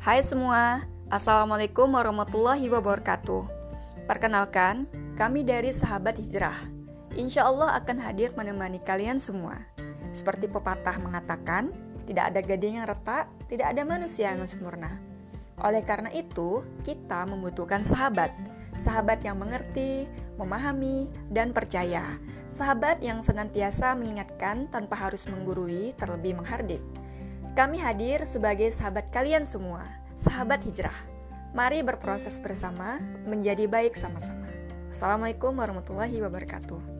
Hai semua, Assalamualaikum warahmatullahi wabarakatuh. Perkenalkan, kami dari Sahabat Hijrah. Insya Allah akan hadir menemani kalian semua. Seperti pepatah mengatakan, tidak ada gading yang retak, tidak ada manusia yang sempurna. Oleh karena itu, kita membutuhkan sahabat. Sahabat yang mengerti, memahami, dan percaya. Sahabat yang senantiasa mengingatkan tanpa harus menggurui terlebih menghardik kami hadir sebagai sahabat kalian semua, sahabat hijrah. Mari berproses bersama, menjadi baik sama-sama. Assalamualaikum warahmatullahi wabarakatuh.